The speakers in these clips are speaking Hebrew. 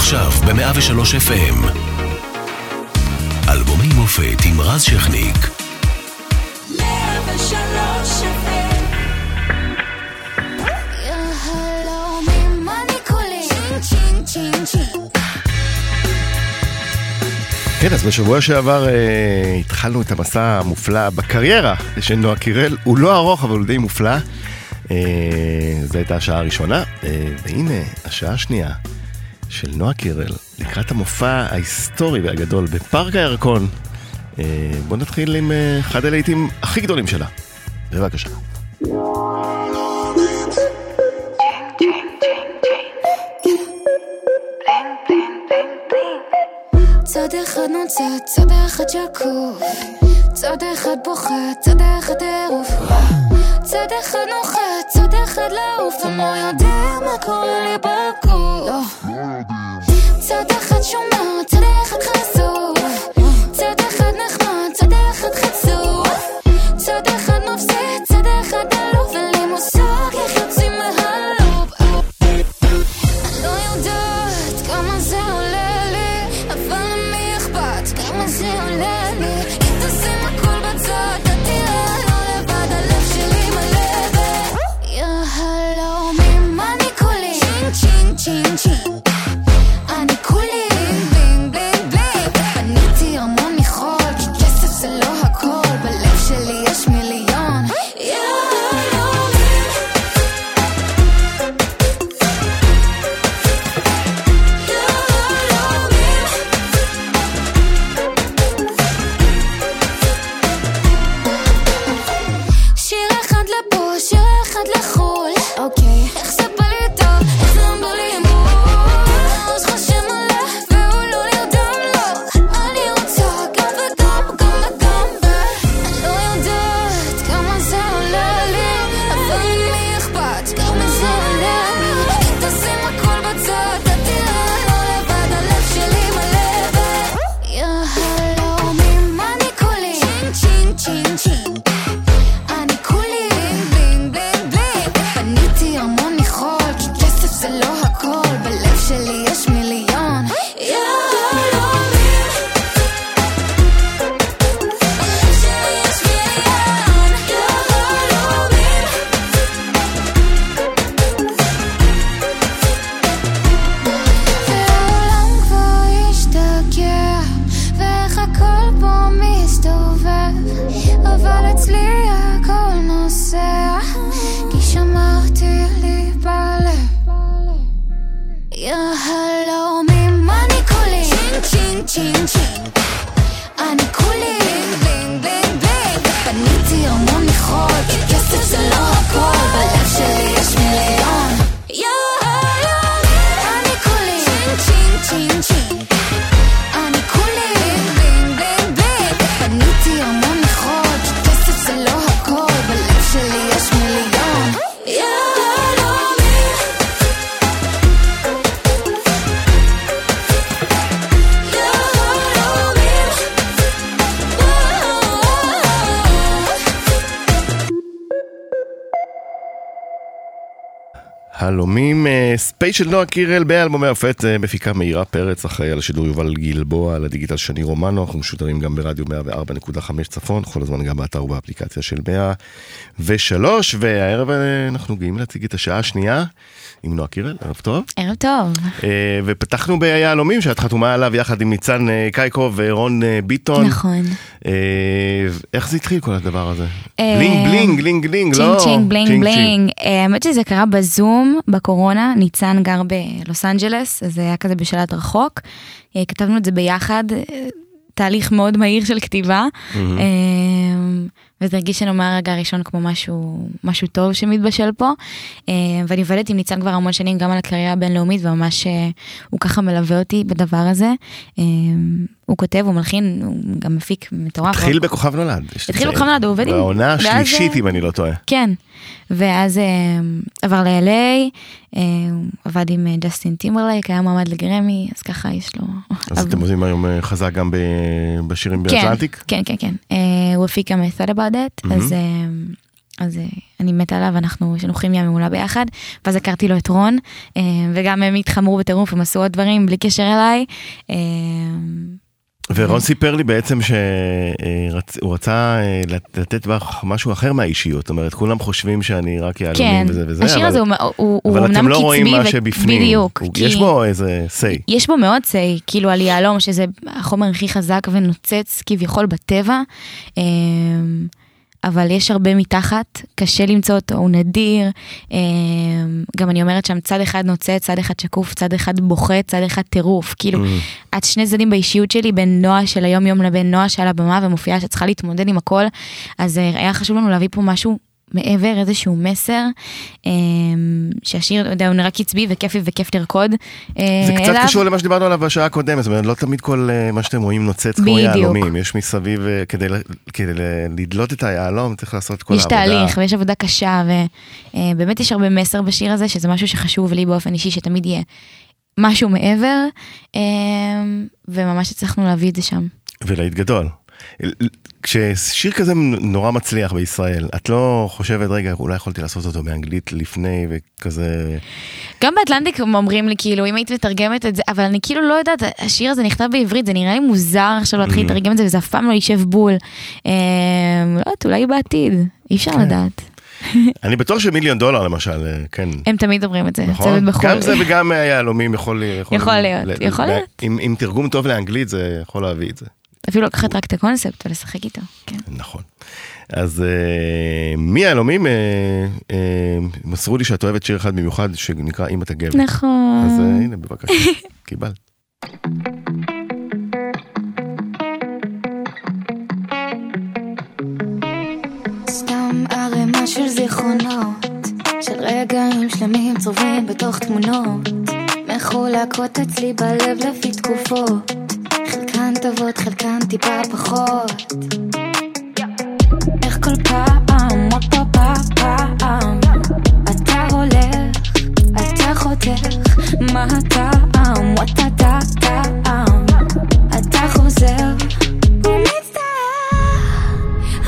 עכשיו ב-103 FM. אלבומי מופת עם רז שכניק. 103 כן, אז בשבוע שעבר אה, התחלנו את המסע המופלא בקריירה של נועה קירל. הוא לא ארוך, אבל הוא די מופלא. אה, זו הייתה השעה הראשונה, אה, והנה השעה השנייה של נועה קירל לקראת המופע ההיסטורי והגדול בפארק הירקון. אה, בואו נתחיל עם אה, אחד הלהיטים הכי גדולים שלה. בבקשה. צד אחד נוצץ, צד אחד שקוף צד אחד בוכה, צד אחד טירוף צד אחד נוחת, צד אחד לעוף אני לא יודע מה קורה לי בגוף. לא צד אחד שומע, צד אחד חשוף ספיישל נועה קירל באלבומי הפט, אה, מפיקה מאירה פרץ, אחראי על השידור יובל גלבוע, על הדיגיטל שני רומנו, אנחנו משודרים גם ברדיו 104.5 צפון, כל הזמן גם באתר ובאפליקציה של 103, והערב אה, אנחנו גאים להציג את השעה השנייה עם נועה קירל, ערב טוב. ערב טוב. אה, ופתחנו ביהלומים, שאת חתומה עליו יחד עם ניצן קייקו ורון ביטון. נכון. איך זה התחיל כל הדבר הזה? bling bling, bling bling, ching לא? ching bling ching, bling. אה, האמת שזה קרה בזום בקורונה, ניצן גר בלוס אנג'לס, אז זה היה כזה בשלט רחוק. אה, כתבנו את זה ביחד, אה, תהליך מאוד מהיר של כתיבה. אה, וזה הרגיש לנו מהרגע הראשון כמו משהו, משהו טוב שמתבשל פה. ואני עובדת עם ניצן כבר המון שנים גם על הקריירה הבינלאומית, וממש הוא ככה מלווה אותי בדבר הזה. הוא כותב, הוא מלחין, הוא גם מפיק מטורף. התחיל בכוכב נולד. התחיל. בכוכב נולד, הוא עובד עם... בעונה השלישית, אה, אם אני לא טועה. כן, ואז אה, עבר ל-LA, אה, עבד עם ג'סטין טימברלייק, היה מועמד לגרמי, אז ככה יש לו... אז אתם עושים היום חזק גם בשירים כן, באטלנטיק? כן, כן, כן. הוא הפיק גם את Thought About It, אז אז אני מתה עליו, אנחנו, יש לנו כימיה מעולה ביחד. ואז הכרתי לו את רון, וגם הם התחברו בטירוף, הם עשו עוד דברים בלי קשר אליי. אה, ורון סיפר לי בעצם שהוא רצה אה, לתת בך משהו אחר מהאישיות, זאת אומרת, כולם חושבים שאני רק יהלומים כן, וזה וזה, השיר אבל, הזה הוא, הוא, הוא אבל אתם לא רואים מה שבפנים. בדיוק. הוא- כי- יש בו איזה say. יש בו מאוד say, כאילו על יהלום, שזה החומר הכי חזק ונוצץ כביכול בטבע, אמ, אבל יש הרבה מתחת, קשה למצוא אותו, הוא נדיר. אמ, גם אני אומרת שם צד אחד נוצץ, צד אחד שקוף, צד אחד בוכה, צד אחד טירוף. כאילו, Mm. את שני צדדים באישיות שלי, בין נועה של היום יום לבין נועה שעל הבמה ומופיעה שצריכה להתמודד עם הכל, אז אה, היה חשוב לנו להביא פה משהו. מעבר איזשהו מסר אמ, שהשיר, אתה יודע, הוא נראה קצבי וכיפי וכיף לרקוד אה, זה קצת אליו. קשור למה שדיברנו עליו בשעה הקודמת, זאת אומרת, לא תמיד כל אה, מה שאתם רואים נוצץ כמו. יהלומים, יש מסביב, אה, כדי כדי לדלות את היהלום צריך לעשות כל יש העבודה. תהליך ויש עבודה קשה ובאמת יש הרבה מסר בשיר הזה שזה משהו שחשוב לי באופן אישי שתמיד יהיה משהו מעבר אה, וממש הצלחנו להביא את זה שם. ולהיט גדול. כששיר כזה נורא מצליח בישראל, את לא חושבת, רגע, אולי יכולתי לעשות אותו באנגלית לפני וכזה... גם באטלנטיק אומרים לי כאילו אם היית מתרגמת את זה אבל אני כאילו לא יודעת השיר הזה נכתב בעברית זה נראה לי מוזר עכשיו להתחיל Mm. לתרגם את זה וזה אף פעם לא יישב בול. אה, לא יודעת אולי בעתיד אי אפשר כן. לדעת. אני בטוח שמיליון דולר למשל, אה, כן. הם תמיד אומרים את זה צוות נכון? בחו"ל. גם זה וגם היהלומים יכול יכול להיות, יכול להיות. עם עם תרגום טוב לאנגלית זה יכול להביא את זה. אפילו לקחת רק את הקונספט ולשחק איתו. כן. נכון. אז אה, מיהלומים אה, אה, מסרו לי שאת אוהבת שיר אחד במיוחד שנקרא אם אתה גבר. נכון. אז אה, הנה בבקשה, קיבלת. של זיכרונות של רגעים שלמים צרובים בתוך תמונות מחולקות אצלי בלב לפי תקופות חלקן טובות, חלקן טיפה פחות. איך כל פעם, עוד פעם, פעם אתה הולך, אתה חותך מה הטעם, what הטעם אתה חוזר ומצטער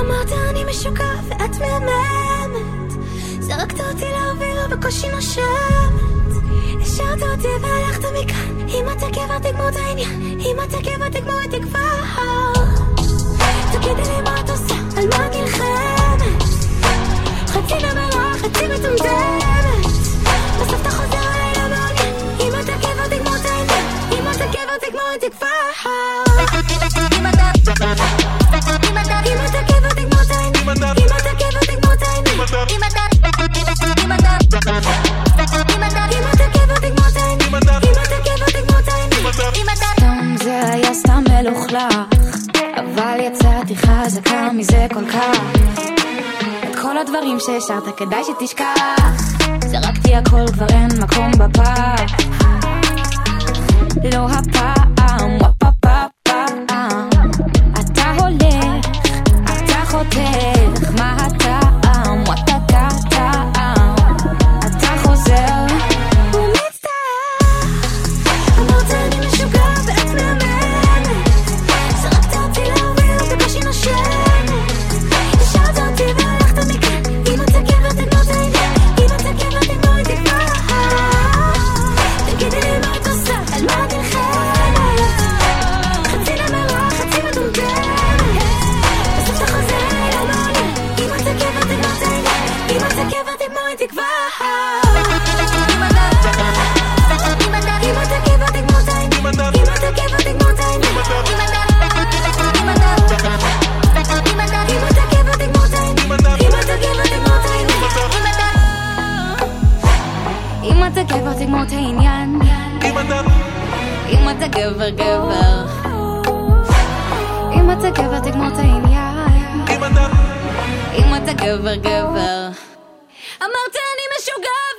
אמרת אני משוגע ואת מהממת. זרקת אותי לאוויר בקושי נושמת השארת אותי והלכת מכאן. אם אתה גבר תגמור את העניין אם אתה גבר תגמור את תקווה תגידי לי מה הדברים שהשארת כדאי שתשכח. זרקתי הכל כבר אין מקום בפח. לא הפעם, גבר גבר. אם אתה גבר תגמור את העניין. אם אתה גבר גבר. אמרת אני משוגע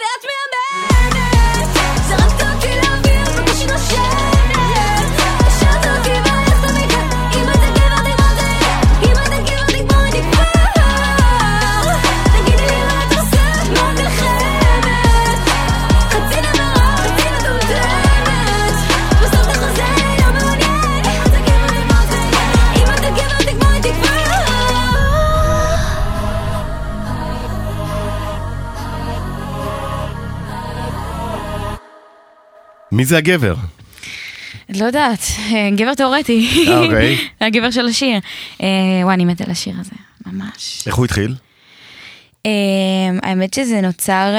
מי זה הגבר? לא יודעת, אה, גבר תיאורטי. אה, אוקיי. הגבר של השיר. אה, וואי, אני מתה לשיר הזה, ממש. איך הוא התחיל? האמת שזה נוצר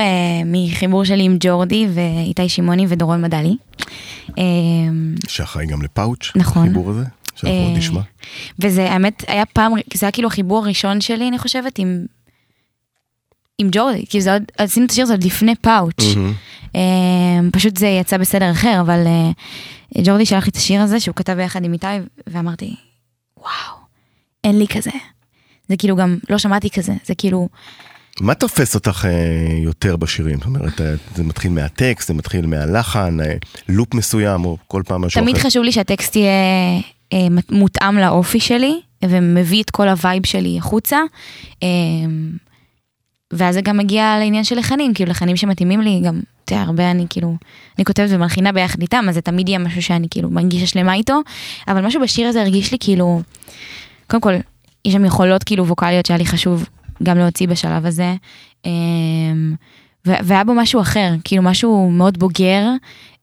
מחיבור שלי עם ג'ורדי ואיתי שמעוני ודורון מדלי. שאחראי גם לפאוץ', נכון. החיבור הזה, שאנחנו עוד נשמע. וזה האמת היה פעם, זה היה כאילו החיבור הראשון שלי, אני חושבת, עם... עם ג'ורדי, כאילו זה עוד, עשינו את השיר הזה עוד לפני פאוץ'. אה, פשוט זה יצא בסדר אחר, אבל אה, ג'ורדי שלח לי את השיר הזה שהוא כתב ביחד עם איתי, ואמרתי, וואו, אין לי כזה. זה כאילו גם, לא שמעתי כזה, זה כאילו, מה תופס אותך אה, יותר בשירים? זאת אומרת, אה, זה מתחיל מהטקסט, זה מתחיל מהלחן, לופ מסוים, או כל פעם משהו תמיד אחר. חשוב לי שהטקסט יהיה מותאם לאופי שלי, ומביא את כל הווייב שלי החוצה. ואז זה גם מגיע לעניין של לחנים, כאילו לחנים שמתאימים לי, גם, אתה יודע, הרבה אני כאילו, אני כותבת ומלחינה ביחד איתם, אז זה תמיד יהיה משהו שאני כאילו מרגישה שלמה איתו, אבל משהו בשיר הזה הרגיש לי כאילו, קודם כל, יש שם יכולות כאילו ווקאליות שהיה לי חשוב גם להוציא בשלב הזה, ו- והיה בו משהו אחר, כאילו משהו מאוד בוגר,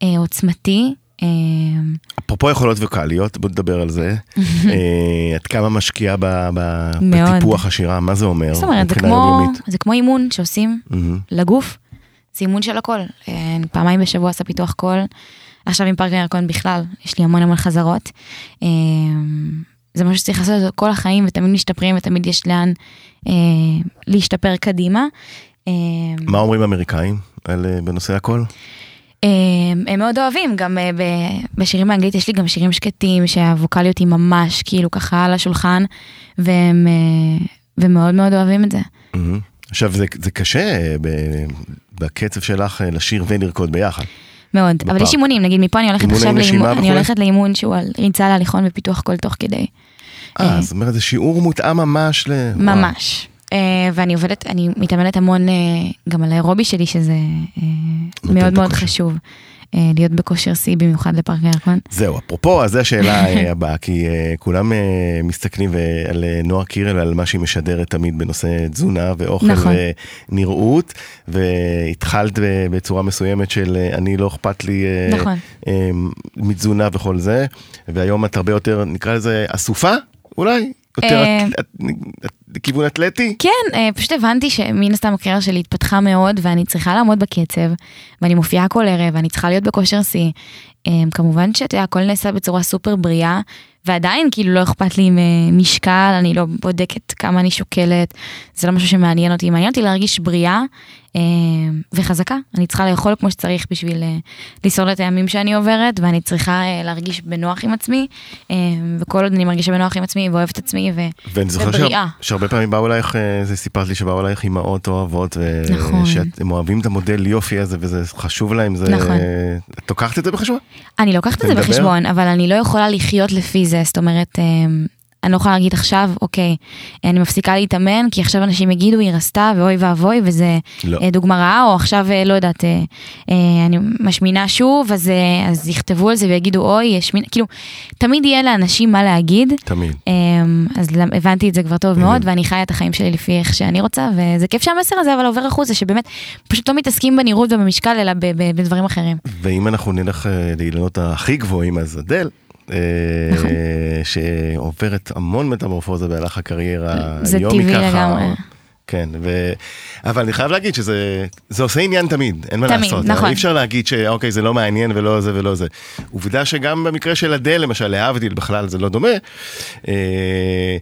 אה, עוצמתי. אה, אפרופו יכולות ווקאליות, בוא נדבר על זה. אה, עד כמה משקיעה. בטיפוח השירה, מה זה אומר? זאת אומרת, זה כמו, יומיומית? זה כמו אימון שעושים. לגוף, זה אימון של הכל. אה, פעמיים בשבוע עושה פיתוח קול, עכשיו עם פארק הירקון בכלל, יש לי המון המון חזרות. אה, זה משהו שצריך לעשות אותו כל החיים ותמיד משתפרים ותמיד יש לאן אה, להשתפר קדימה. אה, מה אומרים האמריקאים אה, בנושא הקול? הם מאוד אוהבים, גם אה, ב- בשירים באנגלית יש לי גם שירים שקטים שהווקאליות היא ממש כאילו ככה על השולחן, והם אה, ומאוד מאוד אוהבים את זה. עכשיו, זה, זה קשה ב- בקצב שלך אה, לשיר ולרקוד ביחד. מאוד, אבל בפארק. יש אימונים, נגיד מפה אני הולכת עכשיו לאימון, אני? הולכת לאימון שהוא על ריצה להליכון ופיתוח קול תוך כדי, אה. זאת אומרת, זה שיעור מותאם ממש ל... ממש. אה, ואני עובדת, אני מתאמנת המון אה, גם על האירובי שלי, שזה אה, מאוד מאוד. חשוב, להיות בכושר שיא במיוחד לפארק הירקון. זהו, אפרופו, אז זו השאלה אה, הבאה, כי כולם מסתכלים על נועה קירל, על מה שהיא משדרת תמיד בנושא תזונה ואוכל נכון. ונראות, והתחלת בצורה מסוימת של אני לא אכפת לי נכון. מתזונה וכל זה, והיום את הרבה יותר, נקרא לזה אסופה, אולי? יותר אה, לכיוון אתלטי? כן, אה, פשוט הבנתי שמן הסתם הקריירה שלי התפתחה מאוד ואני צריכה לעמוד בקצב, ואני מופיעה כל ערב, ואני צריכה להיות בכושר שיא. אה, כמובן שאתה יודע, הכל נעשה בצורה סופר בריאה, ועדיין כאילו לא אכפת לי ממשקל, אני לא בודקת כמה אני שוקלת, זה לא משהו שמעניין אותי, מעניין אותי להרגיש בריאה אה, וחזקה. אני צריכה לאכול כמו שצריך בשביל אה, לשרוד את הימים שאני עוברת, ואני צריכה אה, להרגיש בנוח עם עצמי, אה, וכל עוד אני מרגישה בנוח עם עצמי ואוהבת עצמי, ו... ואני זוכר ובריאה. שה- שהרבה פעמים באו אלייך, אה, זה סיפרת לי שבאו אלייך אימהות אוהבות, נכון. ושהם אוהבים את המודל יופי הזה וזה חשוב להם, זה... נכון. את לוקחת את זה בחשבון? אני לוקחת את זה? בחשבון, אבל אני לא יכולה לחיות לפי זה, זאת אומרת, אמ, אני לא יכולה להגיד עכשיו, אוקיי, אני מפסיקה להתאמן, כי עכשיו אנשים יגידו, היא רסתה, ואוי ואבוי, וזה לא. אה, דוגמה רעה, או עכשיו, אה, לא יודעת, אה, אני משמינה שוב, אז, אז יכתבו על זה ויגידו, אוי, יש מין, כאילו, תמיד יהיה לאנשים מה להגיד. תמיד. אמ, אז הבנתי את זה כבר טוב מאוד. ואני חיה את החיים שלי לפי איך שאני רוצה, וזה כיף שהמסר הזה אבל עובר החוצה, שבאמת פשוט לא מתעסקים בנראות ובמשקל, אלא בדברים אחרים. ואם אנחנו נלך לאילנות הכי גבוהים, אז אדל. אה, נכון. שעוברת המון מטמורפוזה במהלך הקריירה, זה טבעי לגמרי. כן, ו... אבל אני חייב להגיד שזה זה עושה עניין תמיד, אין מה תמיד, לעשות. נכון. אי אפשר להגיד שאוקיי, זה לא מעניין ולא זה ולא זה. עובדה שגם במקרה של אדל, למשל, להבדיל בכלל זה לא דומה, אה,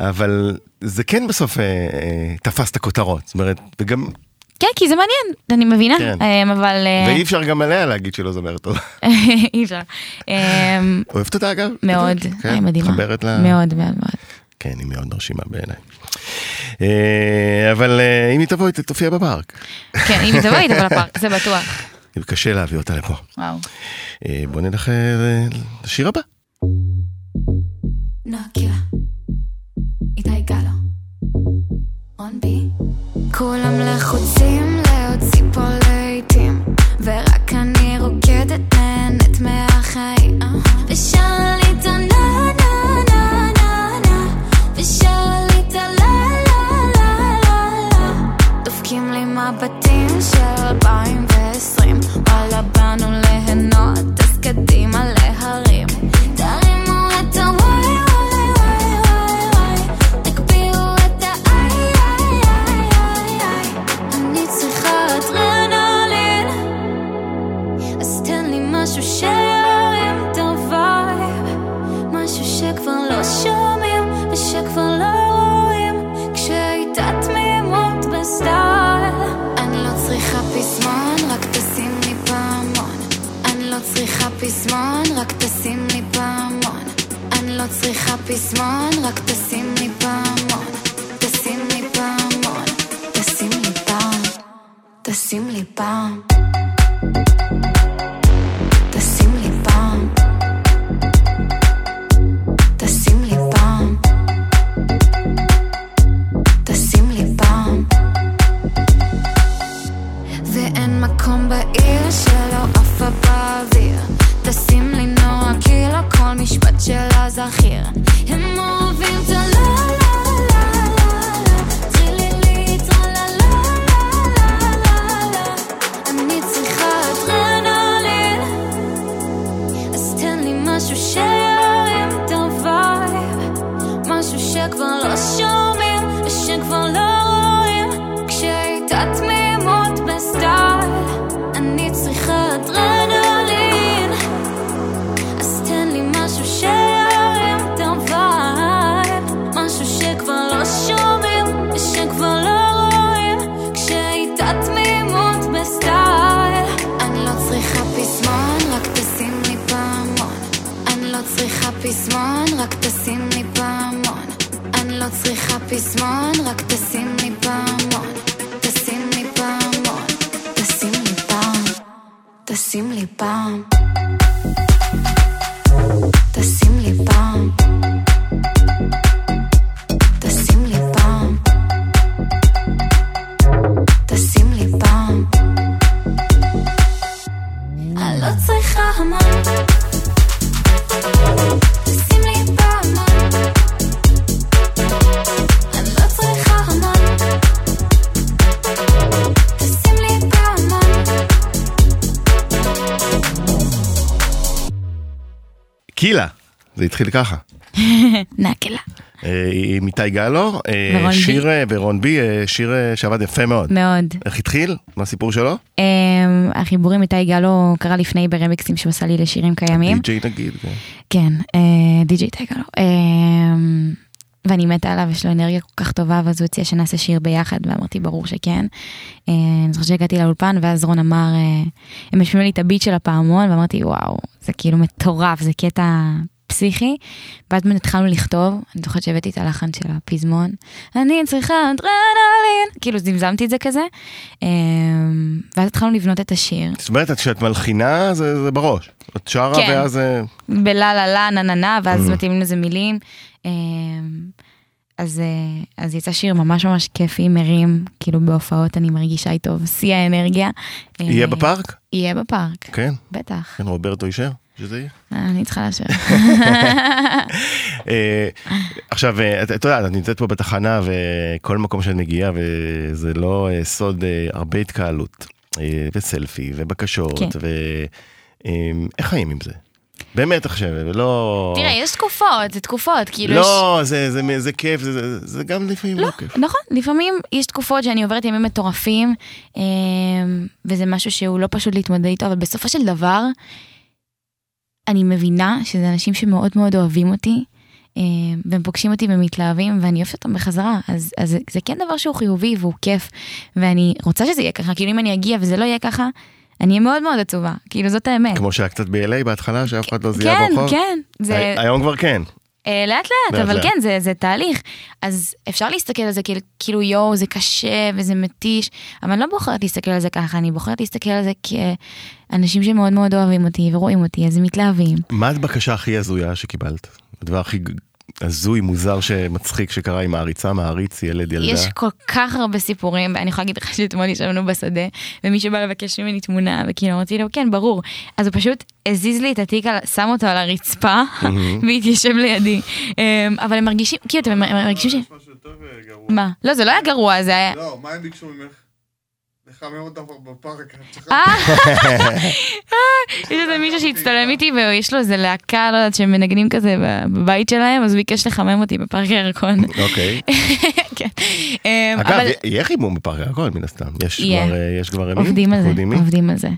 אבל זה כן בסוף אה, תפס את הכותרות, זאת אומרת, וגם, כן, כי זה מעניין, אני מבינה, כן. אמ, אבל אה, ואי אפשר גם עליה להגיד שהיא לא זמרת טוב. אי אפשר. אמ, אוהבת אותה אגב? מאוד, כן, היא מדהימה. מתחברת ל... מאוד מאוד מאוד. כן, היא מאוד מרשימה בעיניי. אה, אבל אה, אם היא תבוא, היא תופיע בפארק. כן, אם היא תבוא איתה לפארק, זה בטוח. קשה להביא אותה לפה. וואו. אה, בוא נלך אה, לשיר הבא. נוקילה, כולם לחוצים להוציא פה להיטים, ורק אני רוקדת נהנית מהחיים. ושר לי את הנה נה נה נה נה, ושר לי את הלה לה לה לה לה. דופקים לי מבטים של 2020, שירים את הווייב, משהו שכבר לא שומעים ושכבר לא רואים, כשהייתה תמימות בסטייל. אני לא צריכה פזמון, רק תשים לי פעמון. אני לא צריכה פזמון, רק תשים לי פעמון. אני לא צריכה פזמון, רק תשים לי פעמון. תשים לי פעמון, תשים לי פעם, תשים לי פעם. לא צריכה פזמון, רק תשים לי פעמון. אני לא צריכה פזמון, רק תשים לי פעמון. תשים לי פעמון, תשים לי פעם, תשים לי פעם. תשים לי פעם. קילה, זה התחיל ככה. נקלה. אה, עם איתי גלו. שיר אה, ורון בי, שיר אה, שעבד יפה מאוד. מאוד. איך התחיל? מה הסיפור שלו? Um, החיבור עם איתי גלו קרה לפני ברמיקסים שהוא עשה לי לשירים קיימים. די.ג'יי נגיד. כן. כן, די.ג'יי איתי גלו. ואני מתה עליו, יש לו אנרגיה כל כך טובה, ואז הוא הציע שנעשה שיר ביחד, ואמרתי ברור שכן. אה, אני זוכרת שהגעתי לאולפן, ואז רון אמר, אה, הם משמיעים לי את הביט של הפעמון, ואמרתי וואו, זה כאילו מטורף, זה קטע פסיכי. ואז באמת התחלנו לכתוב, אני זוכרת שהבאתי את הלחן של הפזמון, אני צריכה אדרנלין, כאילו זמזמתי את זה כזה. אמ, ואז התחלנו לבנות את השיר. זאת אומרת, כשאת מלחינה זה זה בראש. את שרה כן. ואז... אה, בלה לה לה נה נה נה ואז Mhm. מתאימים לזה מילים. אמ, אז אה, אז יצא שיר ממש ממש כיפי מרים כאילו בהופעות אני מרגישה איתו שיא האנרגיה. יהיה אה, בפארק? יהיה בפארק כן. בטח כן, רוברטו אישר שזה יהיה. אני צריכה לאשר. אה, עכשיו, אה, את יודעת, את נמצאת פה בתחנה וכל מקום שאת מגיעה, וזה לא אה, סוד, הרבה התקהלות, וסלפי, ובקשות, כן. ואיך חיים עם זה? באמת עכשיו, ולא... תראה יש תקופות זה תקופות כאילו יש. לא, זה, זה, זה כיף, זה, זה, זה גם לפעמים לא, לא, כיף. נכון, לפעמים יש תקופות שאני עוברת ימים מטורפים, אמ, וזה משהו שהוא לא פשוט להתמודד איתו, אבל בסופו של דבר, אני מבינה שזה אנשים שמאוד מאוד אוהבים אותי, אמ, והם פוגשים אותי ומתלהבים, ואני אוהבת אותם בחזרה, אז, אז זה, זה כן דבר שהוא חיובי והוא כיף, ואני רוצה שזה יהיה ככה, כאילו אם אני אגיע וזה לא יהיה ככה, אני אהיה מאוד מאוד עצובה, כאילו זאת האמת. כמו שהיה קצת ב-LA בהתחלה, שאף אחד לא זיהה כן, ברחוב. כן, זה... הי- היום כבר כן. אה, לאט לאט, אבל לאט. כן, זה, זה תהליך. אז אפשר להסתכל על זה כאילו, כאילו יואו, זה קשה וזה מתיש, אבל אני לא בוחרת להסתכל על זה ככה, אני בוחרת להסתכל על זה כאנשים שמאוד מאוד אוהבים אותי ורואים אותי, אז הם מתלהבים. מה הבקשה הכי הזויה שקיבלת? הדבר הכי הזוי, מוזר, שמצחיק שקרה עם מעריצה, מעריץ, ילד, ילדה? יש כל כך הרבה סיפורים, ואני יכולה להגיד לך שאתמול ישבנו בשדה, ומישהו בא לבקש ממני תמונה, וכאילו אמרתי לו, כן, ברור. אז הוא פשוט הזיז לי את התיק, שם אותו על הרצפה, והתיישב לידי. אמ, אבל הם מרגישים, כאילו, אתם מרגישים ש... אה. מה? לא, זה לא היה גרוע, זה היה... לא, מה הם ביקשו ממך? אותם כבר בפארק. אה, יש איזה מישהו שהצטלם איתי ויש לו איזה להקה, לא יודעת, שהם מנגנים כזה בבית שלהם, אז הוא ביקש לחמם אותי בפארק הירקון. אוקיי. כן. אמ, אגב, אבל יהיה חימום בפארק הכל מן הסתם. יש. כבר, אה? עובדים על זה? עובדים על זה.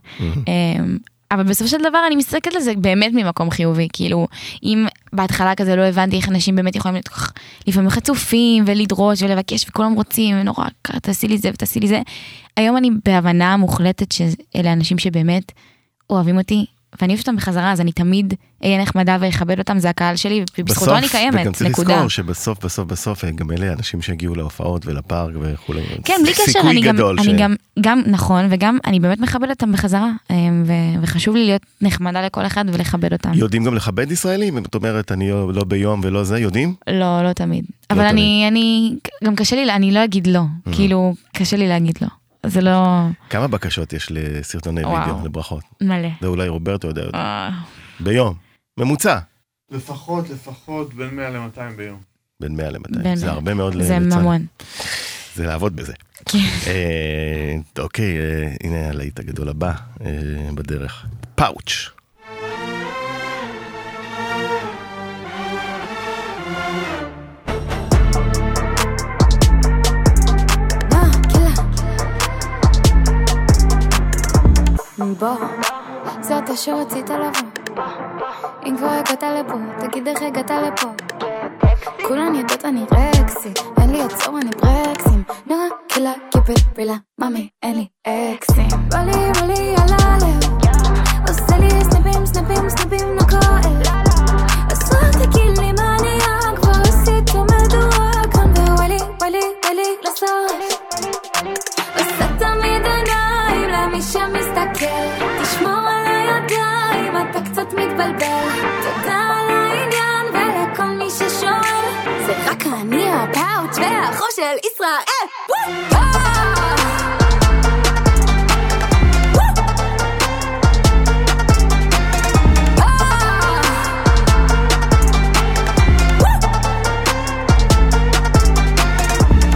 אבל בסופו של דבר אני מסתכלת על זה באמת ממקום חיובי, כאילו, אם בהתחלה כזה לא הבנתי איך אנשים באמת יכולים להיות כך לפעמים חצופים ולדרוש ולבקש וכולם רוצים, ונורא, תעשי לי זה ותעשי לי זה, היום אני בהבנה מוחלטת שאלה אנשים שבאמת אוהבים אותי, ואני אוהבת אותם בחזרה, אז אני תמיד אהיה נחמדה ואכבד אותם, זה הקהל שלי, ובזכותו אני קיימת, וגם צריך נקודה. לזכור שבסוף, בסוף, בסוף, אה, גם אלה אנשים שהגיעו להופעות ולפארק וכולי. כן, בלי קשר, אני גם, גדול אני גם, גם, נכון, וגם אני באמת מכבדת אותם בחזרה, אה, ו- וחשוב לי להיות נחמדה לכל אחד ולכבד אותם. יודעים גם לכבד ישראלים? אם את אומרת, אני לא לא ביום ולא זה, יודעים? לא, לא תמיד. אבל תמיד. אני, אני, גם קשה לי, אני לא אגיד לא, Mm. כאילו, קשה לי להגיד לא. זה לא כמה בקשות יש לסרטוני וואו. וידאו, לברכות? מלא. זה אולי רוברטו יודע, יודע. אה, ביום. ממוצע. לפחות, לפחות בין 100 ל-200 ביום. בין 100 ל-200. בין זה מאה. הרבה מאוד זה לצד. ממון. זה לעבוד בזה. כן. אה, אוקיי, אה, הנה הלהיט הגדול הבא אה, בדרך. פאוץ'. בוא, זה אתה שרצית לבוא. אם כבר הגעת לפה, תגיד איך הגעת לפה. כולן יודעות אני רקסי, אין לי עצור אני ברקסים. נורא קלה, קיפל, רילה, מאמי, אין לי אקסים. בא לי, בא לי על הלב, עושה לי סנפים, סנפים, סנפים, לא כואב. רק תגיד לי מה נהיה, כבר עשית מדורה כאן, ווואלי, וואלי, וואלי, לא שורף. שמסתכל תשמור על הידיים, אתה קצת מתבלבל. תודה על העניין ולכל מי ששואל. זה רק אני הפאוץ' והחור של ישראל!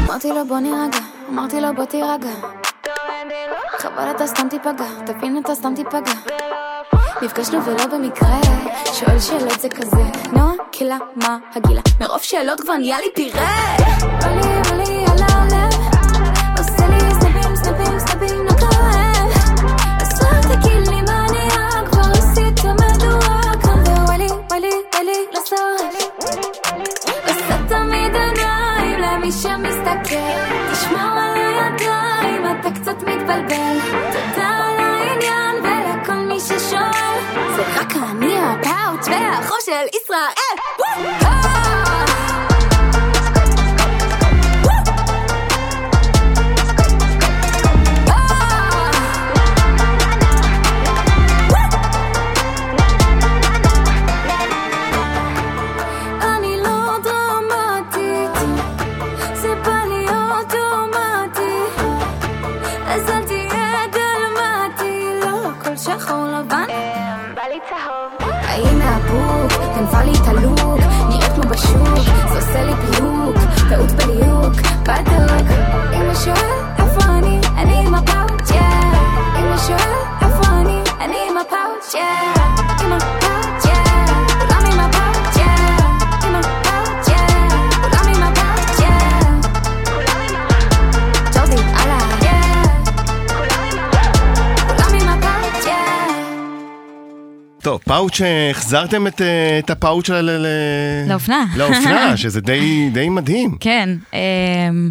אמרתי לו בוא נירגע, אמרתי לו בוא תירגע חבל אתה סתם תיפגע, תבין אתה סתם תיפגע. נפגשנו ולא במקרה, שואל שאלות זה כזה. נועה, קהילה, מה הגילה? מרוב שאלות כבר נהיה לי פירה. בא לי, על הלב עושה לי סנפים, סנפים, סנפים, לא כואב רק תגיד לי מה נהיה, כבר עשית מדורה כאן ווואלי, וואלי, וואלי, לא עושה תמיד עיניים למי שמסתכל. תשמור על הידיים, אתה קצת מתבלבל but טוב, פאוץ', אה, החזרתם את, אה, את הפאוץ' ל- לאופנה. לאופנה, שזה די, די מדהים. כן. אמ,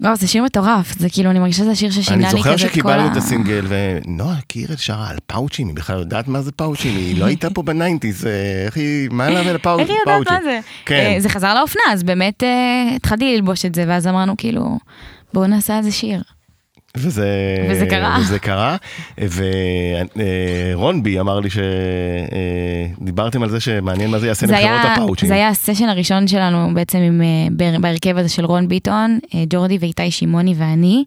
וואו, זה שיר מטורף, זה כאילו, אני מרגישה שזה שיר ששינה לי אני כזה זוכר את כל שקיבלנו ה... את הסינגל, ונועה קירל שרה על פאוצ'ים, היא בכלל יודעת מה זה פאוצ'ים, היא לא הייתה פה ב nineties, אה, איך היא, מה לה ולפאוצ'ים? איך היא יודעת מה זה? כן. אה, זה חזר לאופנה, אז באמת התחלתי ללבוש את זה, ואז אמרנו כאילו, בואו נעשה איזה שיר. וזה, וזה קרה. וזה קרה, ורון בי אמר לי שדיברתם על זה שמעניין מה זה יעשה היה, הפאוצ'ים. זה היה הסשן הראשון שלנו בעצם עם, אה, בהרכב הזה של רון ביטון, אה, ג'ורדי ואיתי שמעוני ואני.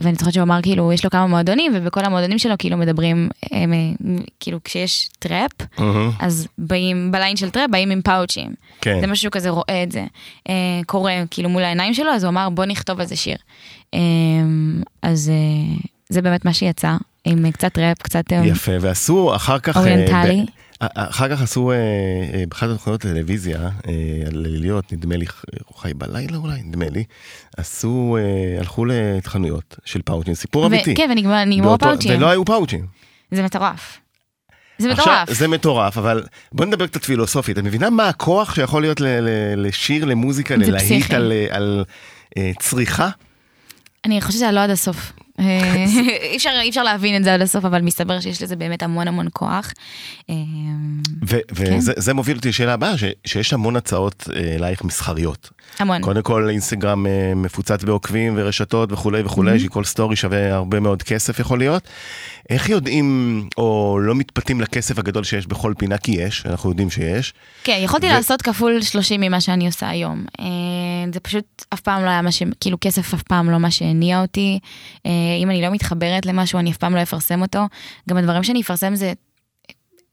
ואני זוכרת שהוא אמר כאילו יש לו כמה מועדונים ובכל המועדונים שלו כאילו מדברים הם, אה, כאילו כשיש טראפ מהמם, אז באים בליין של טראפ באים עם פאוצ'ים. כן. זה משהו כזה רואה את זה אה, קורה כאילו מול העיניים שלו אז הוא אמר בוא נכתוב על זה שיר. אה, אז אה, זה באמת מה שיצא עם קצת ראפ קצת יפה, ועשו אחר כך... אוריינטלי. ב- אחר כך עשו, אה, אה, באחת התוכניות טלוויזיה, אה, ליליות, נדמה לי, חי בלילה אולי, נדמה לי, עשו, אה, הלכו לחנויות של פאוצ'ים, סיפור אמיתי. כן, ונגמר- נגמרו באותו- פאוצ'ים. ולא היו פאוצ'ים. זה מטורף. זה עכשיו, מטורף. זה מטורף, אבל בוא נדבר קצת פילוסופית. את מבינה מה הכוח שיכול להיות לשיר, למוזיקה, ללהיט. על, אה, צריכה? אני חושבת שזה לא עד הסוף. אה, אי אפשר- אי אפשר להבין את זה עד הסוף, אבל מסתבר שיש לזה באמת המון המון כוח. אה, כן. וזה זה מוביל אותי לשאלה הבאה, ש- שיש המון הצעות אה, אלייך מסחריות. המון. קודם כל אינסטגרם מפוצץ בעוקבים ורשתות וכולי וכולי, שכל סטורי שווה הרבה מאוד כסף יכול להיות. איך יודעים, או לא מתפתים לכסף הגדול שיש בכל פינה, כי יש, אנחנו יודעים שיש. כן, יכולתי ו- לעשות כפול 30 ממה שאני עושה היום. אה, זה פשוט אף פעם לא היה מה ש... כאילו כסף אף פעם לא מה שהניע אותי. אה, אם אני לא מתחברת למשהו, אני אף פעם לא אפרסם אותו. גם הדברים שאני אפרסם זה,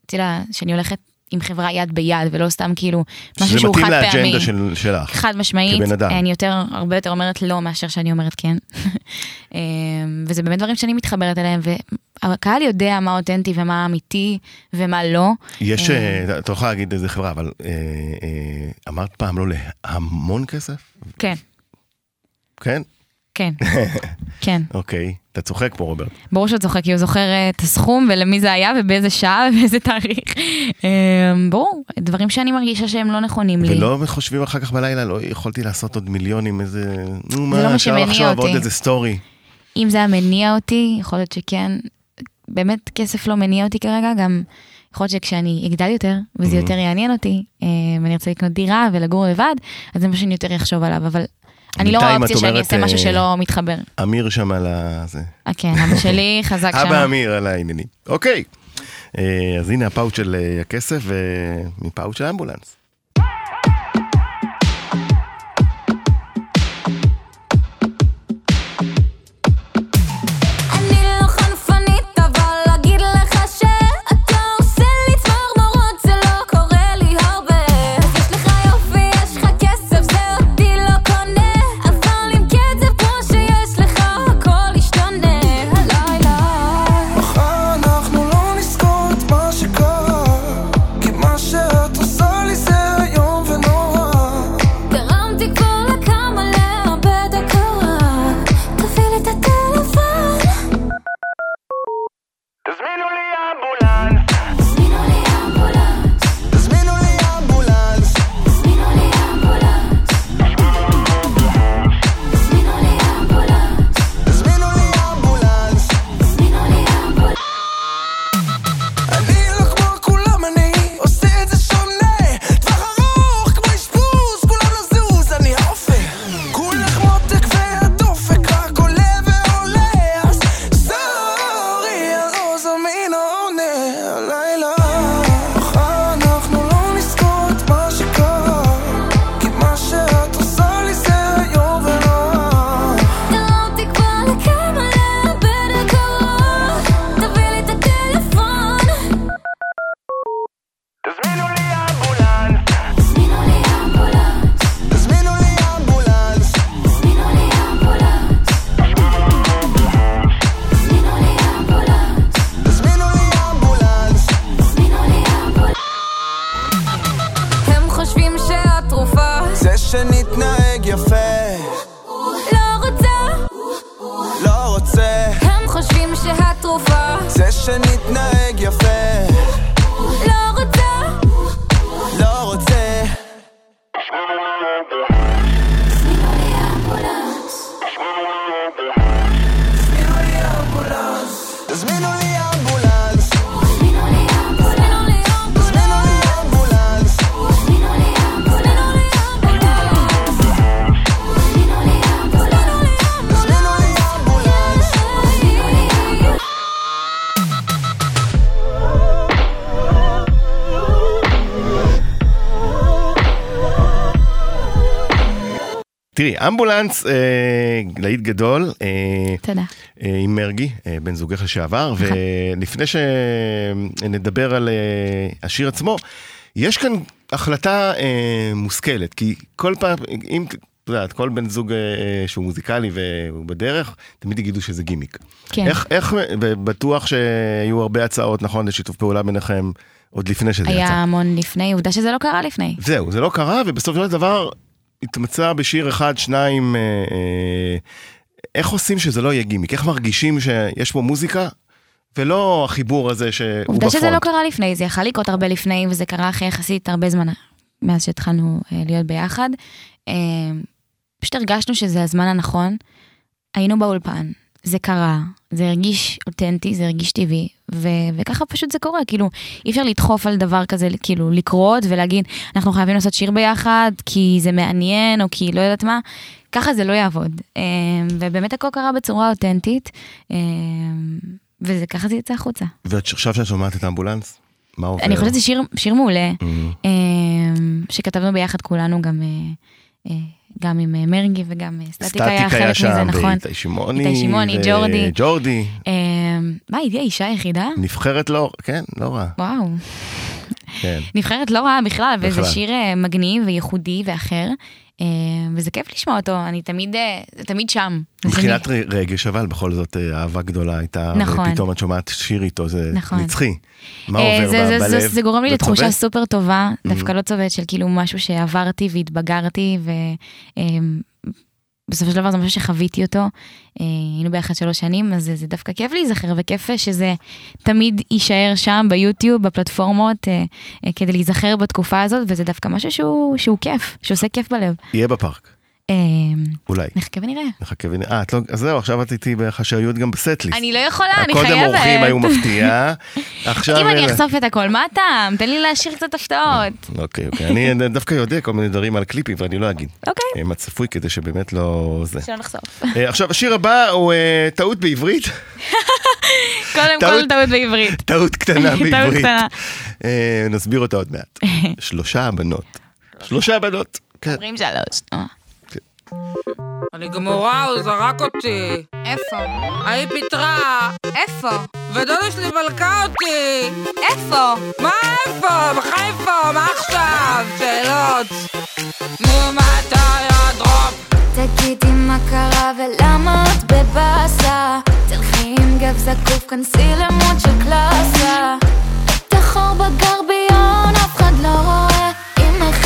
אתה יודע, שאני הולכת עם חברה יד ביד, ולא סתם כאילו משהו שהוא מתאים חד פעמי. לאג'נדה של, שלך. חד משמעית, כבן אדם. אני יותר, הרבה יותר אומרת לא מאשר שאני אומרת כן. אה, וזה באמת דברים שאני מתחברת אליהם, והקהל יודע מה אותנטי ומה אמיתי ומה לא. יש, אה. אה, אתה יכול להגיד איזה חברה, אבל אמרת פעם לא להמון כסף? כן, כן? כן, כן. אוקיי. אתה צוחק פה רוברט. ברור שהוא צוחק, כי הוא זוכר אה, את הסכום ולמי זה היה ובאיזה שעה ובאיזה תאריך. אה, ברור, דברים שאני מרגישה שהם לא נכונים לי. ולא חושבים אחר כך בלילה, לא יכולתי לעשות עוד מיליונים, איזה... נו לא מה, אפשר לחשוב עוד. איזה סטורי. אם זה היה מניע אותי, יכול להיות שכן. באמת כסף לא מניע אותי כרגע, גם יכול להיות שכשאני אגדל יותר, וזה יותר יעניין אותי, ואני ארצה לקנות דירה ולגור לבד, אז זה מה שאני יותר אחשוב עליו, אבל אני לא רואה אופציה שאני אעשה משהו אה, שלא מתחבר. אמיר שם על ה... זה. אה, כן, אבא שלי חזק שם. אבא אמיר על העניינים. אוקיי. אה, אז הנה הפאוץ' של הכסף ומפאוץ' של האמבולנס. זה שנתנהג יפה תראי, אמבולנס, אה, להיט גדול, אה, תודה. אה, עם מרגי, אה, בן זוגך לשעבר, נכון. ולפני שנדבר על אה, השיר עצמו, יש כאן החלטה אה, מושכלת, כי כל פעם, אם את יודעת, כל בן זוג אה, שהוא מוזיקלי והוא בדרך, תמיד יגידו שזה גימיק. כן. איך, איך, בטוח שהיו הרבה הצעות, נכון, לשיתוף פעולה ביניכם עוד לפני שזה היה יצא. המון לפני, עובדה שזה לא קרה לפני. זהו, זה לא קרה, ובסופו של דבר התמצא בשיר אחד, שניים, אה, אה, איך עושים שזה לא יהיה גימיק? איך מרגישים שיש פה מוזיקה, ולא החיבור הזה שהוא בפרונט? עובדה שזה לא קרה לפני, זה יכל לקרות הרבה לפני, וזה קרה אחרי יחסית הרבה זמן מאז שהתחלנו אה, להיות ביחד. פשוט הרגשנו שזה הזמן הנכון, היינו באולפן, זה קרה, זה הרגיש אותנטי, זה הרגיש טבעי, ו- וככה פשוט זה קורה, כאילו, אי אפשר לדחוף על דבר כזה, כאילו, לקרות ולהגיד, אנחנו חייבים לעשות שיר ביחד, כי זה מעניין, או כי לא יודעת מה, ככה זה לא יעבוד. אה, ובאמת הכל קרה בצורה אותנטית, אה, וזה ככה זה יצא החוצה. ועכשיו שאת שומעת את האמבולנס, מה עובר? אני חושבת שזה שיר, שיר מעולה, Mhm. אה, שכתבנו ביחד כולנו גם, גם עם אה, מרגי וגם אה, סטטיק היה חלק מזה, נכון. ואיתי שמעוני, איתי שמעוני, ג'ורדי. ג'ורדי, אה, מה, היא האישה היחידה? נבחרת לא, כן, לא רע, וואו. כן. נבחרת לא רעה בכלל, וזה בכלל. שיר אה, מגניב וייחודי ואחר, אה, וזה כיף לשמוע אותו, אני תמיד, אה, תמיד שם. זה מבחינת. ר- רגש, אבל בכל זאת אה, אהבה גדולה הייתה, נכון. ופתאום את שומעת שיר איתו, זה נכון. נצחי. מה עובר זה- ב- זה- בלב? זה- זה גורם לי זה לתחושה? סופר טובה. דווקא לא צובט של כאילו משהו שעברתי והתבגרתי, ובסופו של דבר זה משהו שחוויתי אותו. אה, היינו ביחד שלוש שנים, אז זה- דווקא כיף להיזכר, וכיף שזה תמיד יישאר שם ביוטיוב, בפלטפורמות, אה, אה, כדי להיזכר בתקופה הזאת, וזה דווקא משהו שהוא שהוא כיף, שעושה כיף בלב. יהיה בפארק, אולי. נחכה ונראה. נחכה ונראה. אה, את לא, אז זהו, עכשיו את איתי בחשאיות גם בסט-ליסט. אני לא יכולה, אני חייבת. אורחים היו מפתיע, עכשיו... אם אני אחשוף את הכל, מה הטעם? תן לי להשאיר קצת הפתעות. אוקיי, אוקיי. אני דווקא יודע כל מיני דברים על קליפים ואני לא אגיד. אוקיי. מה צפוי כדי שבאמת לא זה. שלא נחשוף. אה, עכשיו השיר הבא הוא אה, טעות בעברית, קודם כל טעות. בעברית. טעות קטנה בעברית. אה, נסביר אותה עוד מעט. שלושה בנות. שלושה בנות. כן. אומרים שלוש. אני גמורה, הוא זרק אותי. איפה? ההיא פיטרה, איפה? ודודה שלי מלכה אותי. איפה? מה איפה? בחיפה, מה עכשיו? שאלות. נו, מתי הדרופ? תגידי מה קרה ולמה את בבאסה תלכי עם גב זקוף, כנסי למוד של קלאסה את החור בגרביון אף אחד לא רואה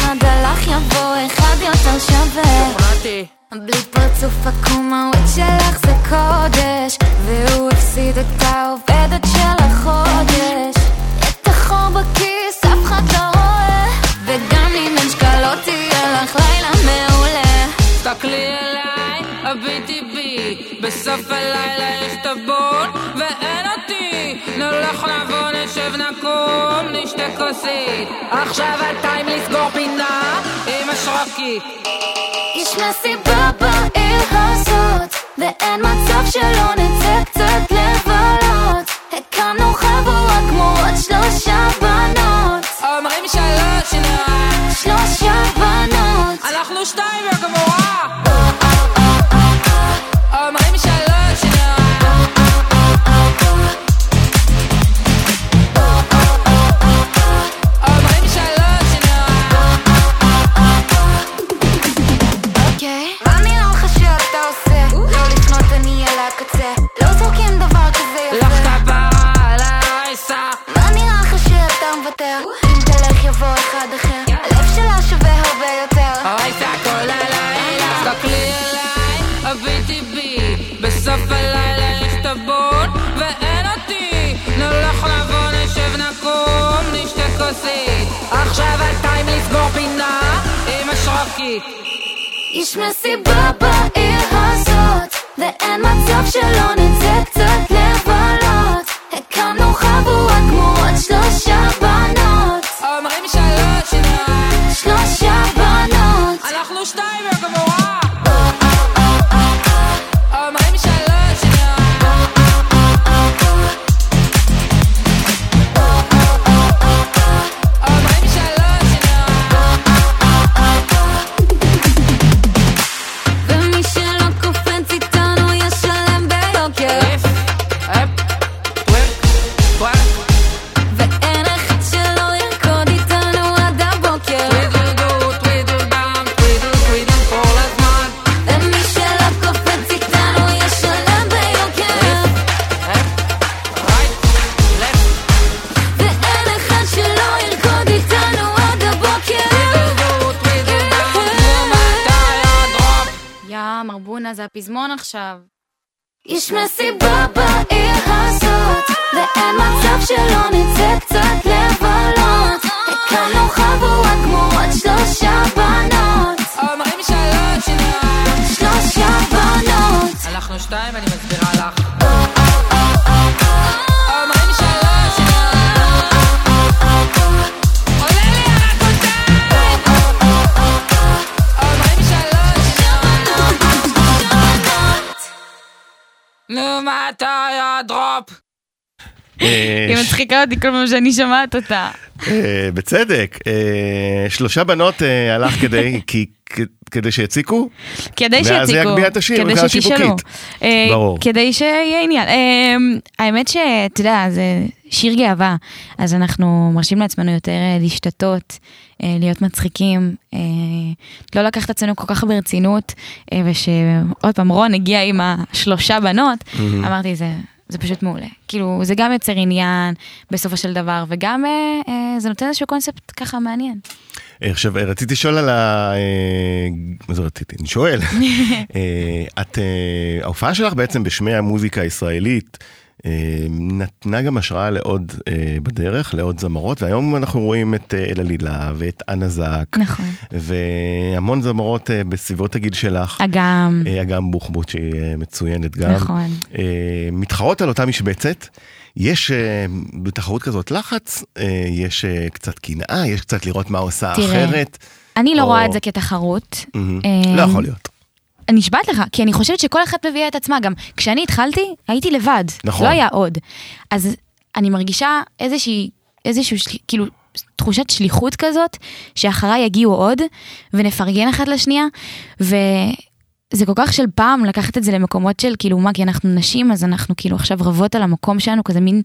אחד הלך יבוא אחד יותר שווה שמעתי. בלי פרצוף עקום הוויד שלך זה קודש והוא הפסיד את העובדת של החודש את החור בכיס אף אחד לא רואה וגם אם אין שקלות תהיה לך לילה מעולה תסתכלי אליי, הביטי בי, בסוף הלילה יש טבון ואין אותי. נלך נבוא, נשב נקום, נשתה כוסית. עכשיו הטיים לסגור פינה עם השרוקית. יש מסיבה בעיר הזאת ואין מצב שלא נצא קצת לבלות הקמנו חבורה כמו עוד שלושה בנות אומרים שלוש נראה, שלושה בנות אנחנו שתיים וגמורה. אנה, זה הפזמון עכשיו. יש מסיבה בעיר הזאת, ואין מצב שלא נצא קצת לבלות. הקמנו חבורה כמו עוד שלושה בנות, אומרים שלוש. שלושה בנות. אנחנו שתיים, אני מסבירה לך. נו, מה אתה היה דרופ? אה, היא מצחיקה אותי כל פעם שאני שומעת אותה. אה, בצדק, אה, שלושה בנות אה, הלך כדי, כי, כדי שיציקו? כדי ואז שיציקו, יגביה את השיר כדי מבחינה שתשאלו. שיווקית. אה, ברור. כדי שיהיה עניין. אה, האמת שאתה יודע, זה שיר גאווה, אז אנחנו מרשים לעצמנו יותר אה, להשתתות, אה, להיות מצחיקים, אה, לא לקחת עצמנו כל כך ברצינות, אה, ושעוד פעם רון הגיע עם השלושה בנות, אמרתי זה... זה פשוט מעולה. כאילו, זה גם יוצר עניין בסופו של דבר, וגם אה, אה, זה נותן איזשהו קונספט ככה מעניין. אה, עכשיו, אה, רציתי לשאול על ה... אה, מה זה רציתי? אני שואל. את, ההופעה שלך בעצם בשמי המוזיקה הישראלית נתנה גם השראה לעוד אה, בדרך, לעוד זמרות, והיום אנחנו רואים את אה, אלעלילה ואת אנה זק, נכון. והמון זמרות אה, בסביבות הגיל שלך. אגם, אגם בוחבוט שהיא מצוינת גם. נכון. מתחרות על אותה משבצת. יש בתחרות כזאת לחץ, יש קצת קנאה, יש קצת לראות מה עושה תראה, אחרת. אני לא או- רואה את זה כתחרות. אה, לא יכול להיות. אני נשבעת לך, כי אני חושבת שכל אחת מביאה את עצמה. גם כשאני התחלתי, הייתי לבד. נכון. לא היה עוד. אז אני מרגישה איזושהי, איזשהו, כאילו, תחושת שליחות כזאת, שאחריי יגיעו עוד, ונפרגן אחת לשנייה, וזה כל כך של פעם לקחת את זה למקומות של כאילו מה, כי אנחנו נשים, אז אנחנו כאילו עכשיו רבות על המקום שלנו, כזה מין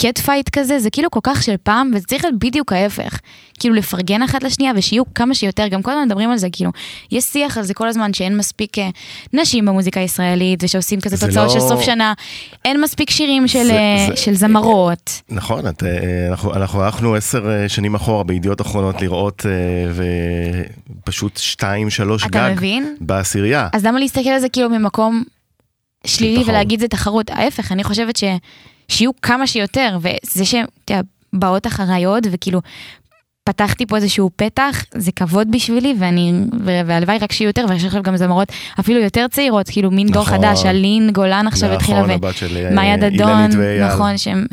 cat fight כזה, זה כאילו כל כך של פעם, וזה צריך להיות בדיוק ההפך. כאילו לפרגן אחת לשנייה, ושיהיו כמה שיותר, גם כל הזמן מדברים על זה, כאילו, יש שיח על זה כל הזמן, שאין מספיק אה, נשים במוזיקה הישראלית, ושעושים כזה זה תוצאות לא- של סוף שנה, אין מספיק שירים של, זה- אה, זה- של זמרות. נכון, את, אה, אנחנו, אנחנו הלכנו עשר אה, שנים אחורה בידיעות אחרונות לראות אה, ופשוט שתיים, שלוש אתה גג מבין? בעשירייה. אז למה להסתכל על זה כאילו ממקום שלילי. ולהגיד זה תחרות? ההפך, אני חושבת ש... שיהיו כמה שיותר, וזה שהן באות אחריי עוד, וכאילו פתחתי פה איזשהו פתח, זה כבוד בשבילי, ואני, והלוואי רק שיהיו יותר, ויש עכשיו גם זמרות אפילו יותר צעירות, כאילו מין דור נכון. חדש, אלין גולן עכשיו התחילה, נכון, של אה, מאיה אילנית דדון. נכון, שהן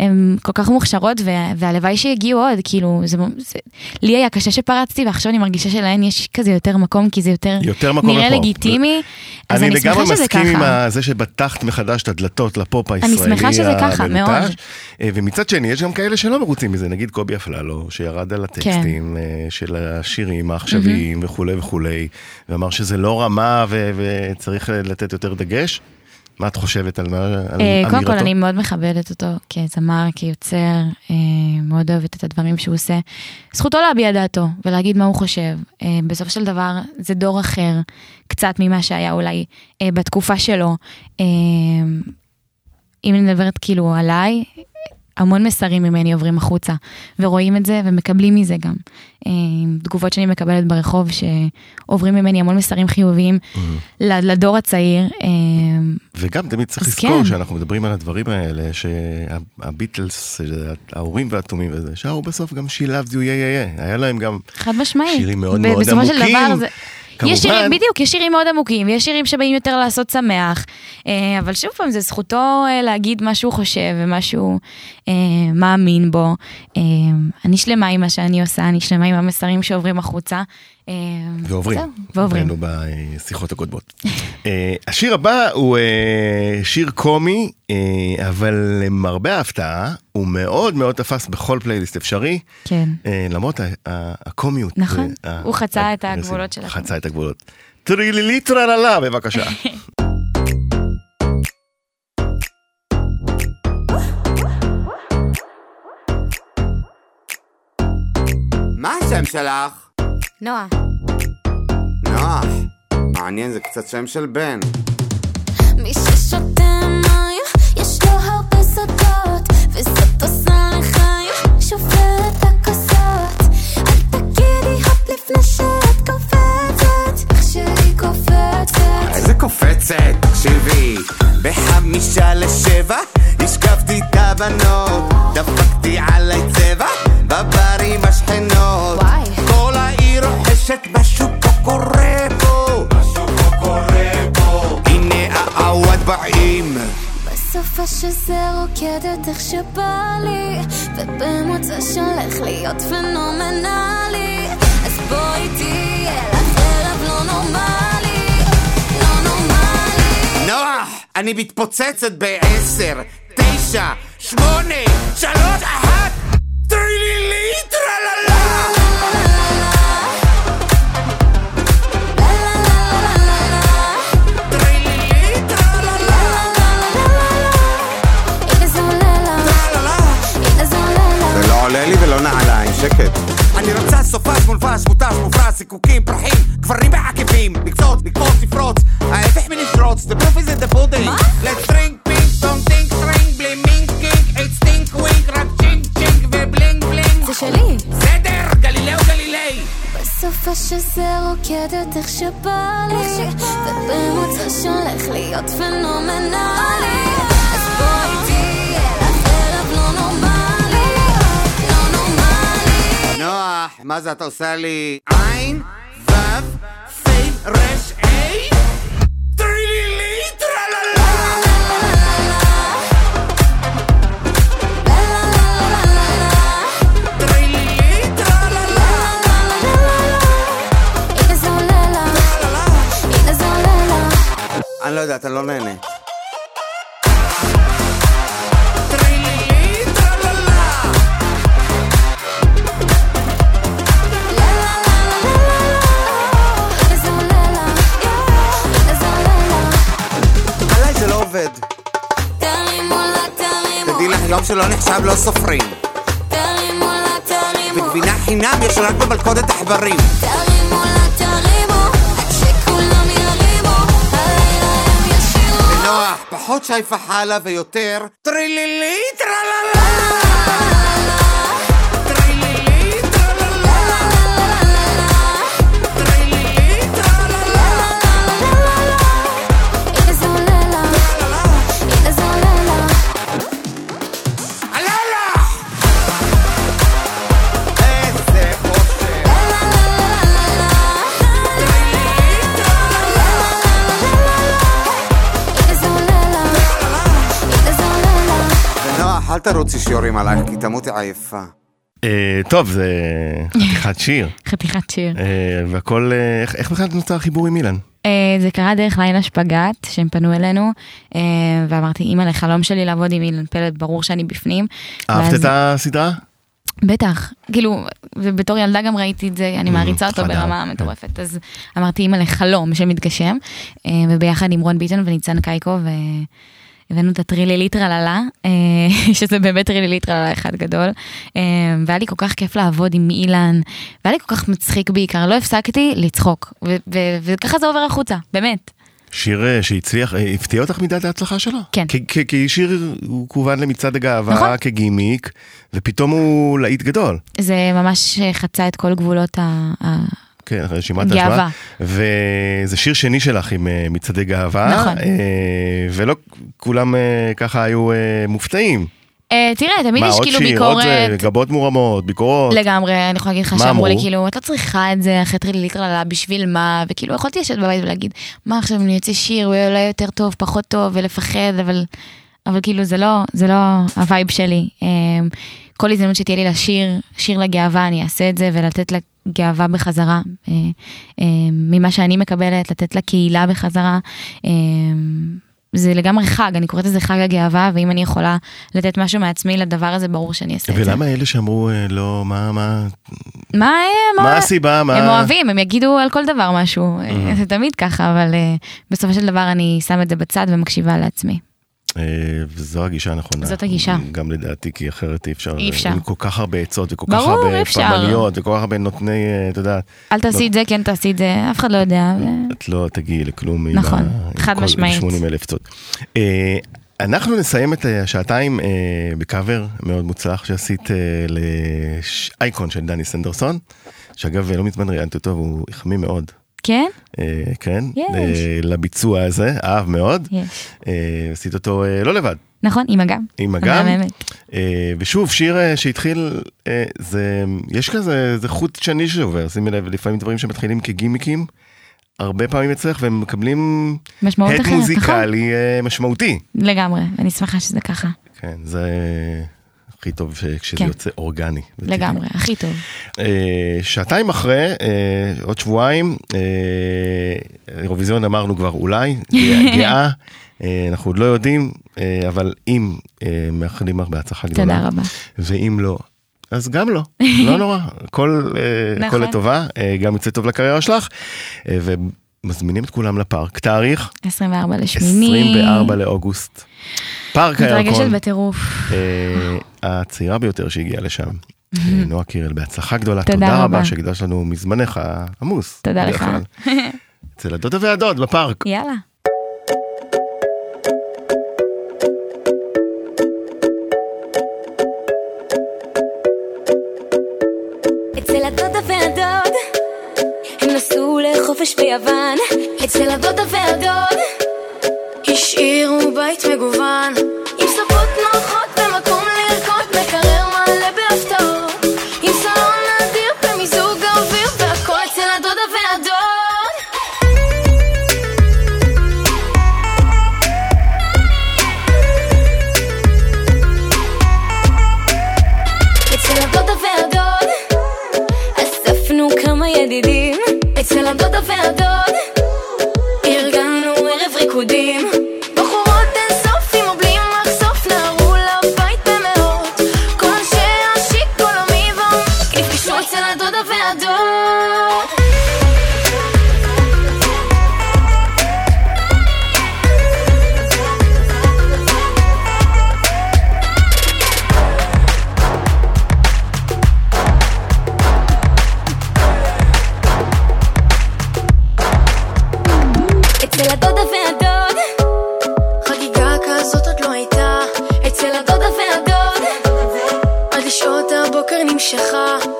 הן כל כך מוכשרות, וה- והלוואי שיגיעו עוד, כאילו, זה, זה, לי היה קשה שפרצתי, ועכשיו אני מרגישה שלהן יש כזה יותר מקום, כי זה יותר, יותר מקום נראה לפופ. לגיטימי, אז אני, שמחה לגמרי מסכים עם. ה- זה שפתחת מחדש את הדלתות לפופ הישראלי שמחה שזה ככה. מאוד. אה, ומצד שני, יש גם כאלה שלא מרוצים מזה, נגיד קובי אפללו, שירד על הטקסטים כן. אה, של השירים העכשוויים וכולי וכולי, ואמר שזה לא רמה ו- וצריך לתת יותר דגש. מה את חושבת על מה- על אה, קודם כל אמירתו? אני מאוד מכבדת אותו כזמר, כיוצר, אה, מאוד אוהבת את הדברים שהוא עושה. זכותו להביע דעתו ולהגיד מה הוא חושב. אה, בסופו של דבר זה דור אחר, קצת ממה שהיה אולי בתקופה שלו. אם אני מדברת כאילו עליי, המון מסרים ממני עוברים החוצה, ורואים את זה ומקבלים מזה גם. תגובות שאני מקבלת ברחוב שעוברים ממני המון מסרים חיוביים ל- לדור הצעיר. וגם תמיד צריך לזכור כן. שאנחנו מדברים על הדברים האלה, שהביטלס, האורים והתומים וזה, שרו בסוף גם She Loves You, yeah, yeah, yeah. היה להם גם חד משמעית. שירים מאוד מאוד בסופו של עמוקים. דבר זה... כמובן. יש שירים, בדיוק, יש שירים מאוד עמוקים, ויש שירים שבאים יותר לעשות שמח, אה, אבל שוב פעם, זה זכותו אה, להגיד מה שהוא חושב ומה שהוא אה, מאמין בו. אה, אני שלמה עם מה שאני עושה, אני שלמה עם המסרים שעוברים החוצה. אה, ועוברים, זהו, ועוברים. ראינו בשיחות הקודמות. אה, השיר הבא הוא אה, שיר קומי, אבל למרבה ההפתעה, הוא מאוד מאוד תפס בכל פלייליסט אפשרי, כן. למרות הקומיות. נכון, הוא חצה את. הגבולות של חצה את הגבולות. טרילילי טרללה, בבקשה. מה השם שלך? נועה. נועה. מעניין, זה קצת שם של בן. מי ששותה מים, יש לו הרבה סודות, וזאת עושה לחיים, שובר את הכוסות. אל תגידי הופ לפני שאת קופצת, איך שהיא קופצת. איזה קופצת? תקשיבי, בחמישה לשבע, השכבתי את הבנות, דפקתי עליי צבע, בבר עם השכנות. וואי. פה משהו פה קורה פה הנה העווד באים. בסוף השזה רוקדת איך שבא לי ובמוצא שהולך להיות פנומנלי. אז בואי תהיה לך ערב לא נורמלי לא נורמלי. נוח, אני מתפוצצת בעשר, תשע, שמונה, שלוש, אחת, שקט. אני רוצה סופש מולבש, מותש, מופרע, זיקוקים, פרחים, גברים בעקבים, לקפוץ, לקפוץ, לפרוץ, ההפך מלפרוץ, the proof is in the pudding. Let's drink pink, don't think, drink, בלי מינק, קינק, it's stink, wink, רק צ'ינק, צ'ינק ובלינג, בלינג. זה שלי בסדר, גלילאו גלילי. בסוף השזה רוקדת איך שבא לי ובמוצא שהולך להיות פנומנלי אז בואי נוח, מה זה אתה עושה לי? עין, וו, פי, רש, אי? טרילילי, טרללה! אני לא יודעת, אני לא נהנה. עובד. תדעי לך, יום שלא נחשב לא סופרים. וגבינה חינם יש רק במלכודת עכברים. תרימו לה, תרימו עד שכולם ירימו הלילה הם ישירו נוח, פחות שי פחלה ויותר טרילילי, טרללה! תרוצי שיורים עלייך, כי תמותי עייפה. אה, טוב, זה חתיכת שיר. חתיכת שיר. אה, והכל, אה, איך- בכלל נוצר החיבור עם אילן? זה קרה דרך לילה שפגאט, שהם פנו אלינו, ואמרתי, אימא, לחלום שלי לעבוד עם אילן פלד, ברור שאני בפנים. אהבת את הסדרה? בטח, כאילו, ובתור ילדה גם ראיתי את זה, אני מעריצה אותו ברמה כן. מטורפת, אז אמרתי, אימא לחלום שמתגשם, וביחד עם רון ביטון וניצן קייקו, והבאנו את הטרילילי טרללה, אה, שזה באמת טרילילי טרללה אחד גדול, אה, והיה לי כל כך כיף לעבוד עם אילן, והיה לי כל כך מצחיק בעיקר, לא הפסקתי לצחוק, וככה זה עובר החוצה, באמת. שיר אה, שהצליח, הפתיע אותך מידת ההצלחה שלו? כן. כי שיר הוא כוון למצעד הגאווה נכון. כגימיק, ופתאום הוא להיט גדול. זה ממש חצה את כל גבולות ה... כן, רשימת גאווה. ההשוואה. וזה שיר שני שלך עם אה, מצעדי גאווה. נכון. אה, ולא כולם אה, ככה היו מופתעים. אה, תראה, תמיד מה, יש עוד כאילו שיר, עוד זה, ביקורת. גבות מורמות, ביקורות. לגמרי, אני יכולה להגיד לך מה שאמרו לי? כאילו, את לא צריכה את זה אחרי טרילילי טרללה, בשביל מה, וכאילו יכולתי לשבת בבית ולהגיד, מה עכשיו אני אוציא שיר, הוא אולי יותר טוב, פחות טוב, ולפחד, אבל, אבל כאילו זה לא, זה לא הווייב שלי. כל הזדמנות שתהיה לי לשיר, שיר לגאווה, אני אעשה את זה, ולתת לה גאווה בחזרה, אה, אה, ממה שאני מקבלת, לתת לקהילה בחזרה. אה, זה לגמרי חג, אני קוראת לזה חג הגאווה, ואם אני יכולה לתת משהו מעצמי לדבר הזה, ברור שאני אעשה את זה. ולמה אלה שאמרו לא, מה, מה, מה, אה, מה הסיבה, מה... הם אוהבים, הם יגידו על כל דבר משהו, Mm-hmm. זה תמיד ככה, אבל בסופו של דבר אני שם את זה בצד ומקשיבה לעצמי. אה, וזו הגישה הנכונה. זאת הגישה. גם לדעתי, כי אחרת אי אפשר. אי אפשר. עם כל כך הרבה עצות וכל כך הרבה. פרמניות וכל כך הרבה נותני, אה, אתה יודע, אל תעשי את זה, כן תעשי את זה, אף אחד לא יודע. את לא תגיעי לכלום. נכון, חד משמעית. 80 אלף עצות. אה, אנחנו נסיים את השעתיים בקאבר מאוד מוצלח שעשית לאייקון של דני סנדרסון, שאגב לא מזמן ראיינתי אותו והוא החמיא מאוד. כן? אה, כן. אה, לביצוע הזה, אהב מאוד. יש. אה, עשית אותו לא לבד, נכון, עם אגם. עם אגם. ושוב, שיר שהתחיל, זה, יש כזה, זה חוט שני שעובר, שימי לב, לפעמים דברים שמתחילים כגימיקים, הרבה פעמים אצלך, והם מקבלים משמעות אחרת, נכון? מוזיקלי אה, משמעותי. לגמרי, אני שמחה שזה ככה. כן, זה הכי טוב כשזה כן. יוצא אורגני. לגמרי, הכי טוב. אה, שעתיים אחרי, אה, עוד שבועיים, אה, אירוויזיון אמרנו כבר אולי, גאה, אה, אנחנו עוד לא יודעים, אבל אם מאחלים לך בהצלחה גדולה. תודה רבה. ואם לא, אז גם לא, לא נורא, הכל, אה, הכל נכון. לטובה, גם יוצא טוב לקריירה שלך, ומזמינים את כולם לפארק, תאריך 24 לשמיני. 24 לאוגוסט. פארק מתרגשת הירקון, בטירוף. אה, הצעירה ביותר שהגיעה לשם. אה, נועה קירל, בהצלחה גדולה, תודה רבה. שהקדשת לנו מזמנך העמוס. תודה לך. אצל הדודה והדוד בפארק. יאללה. לחופש ביוון אצל הדודה והדוד השאירו בית מגוון הבוקר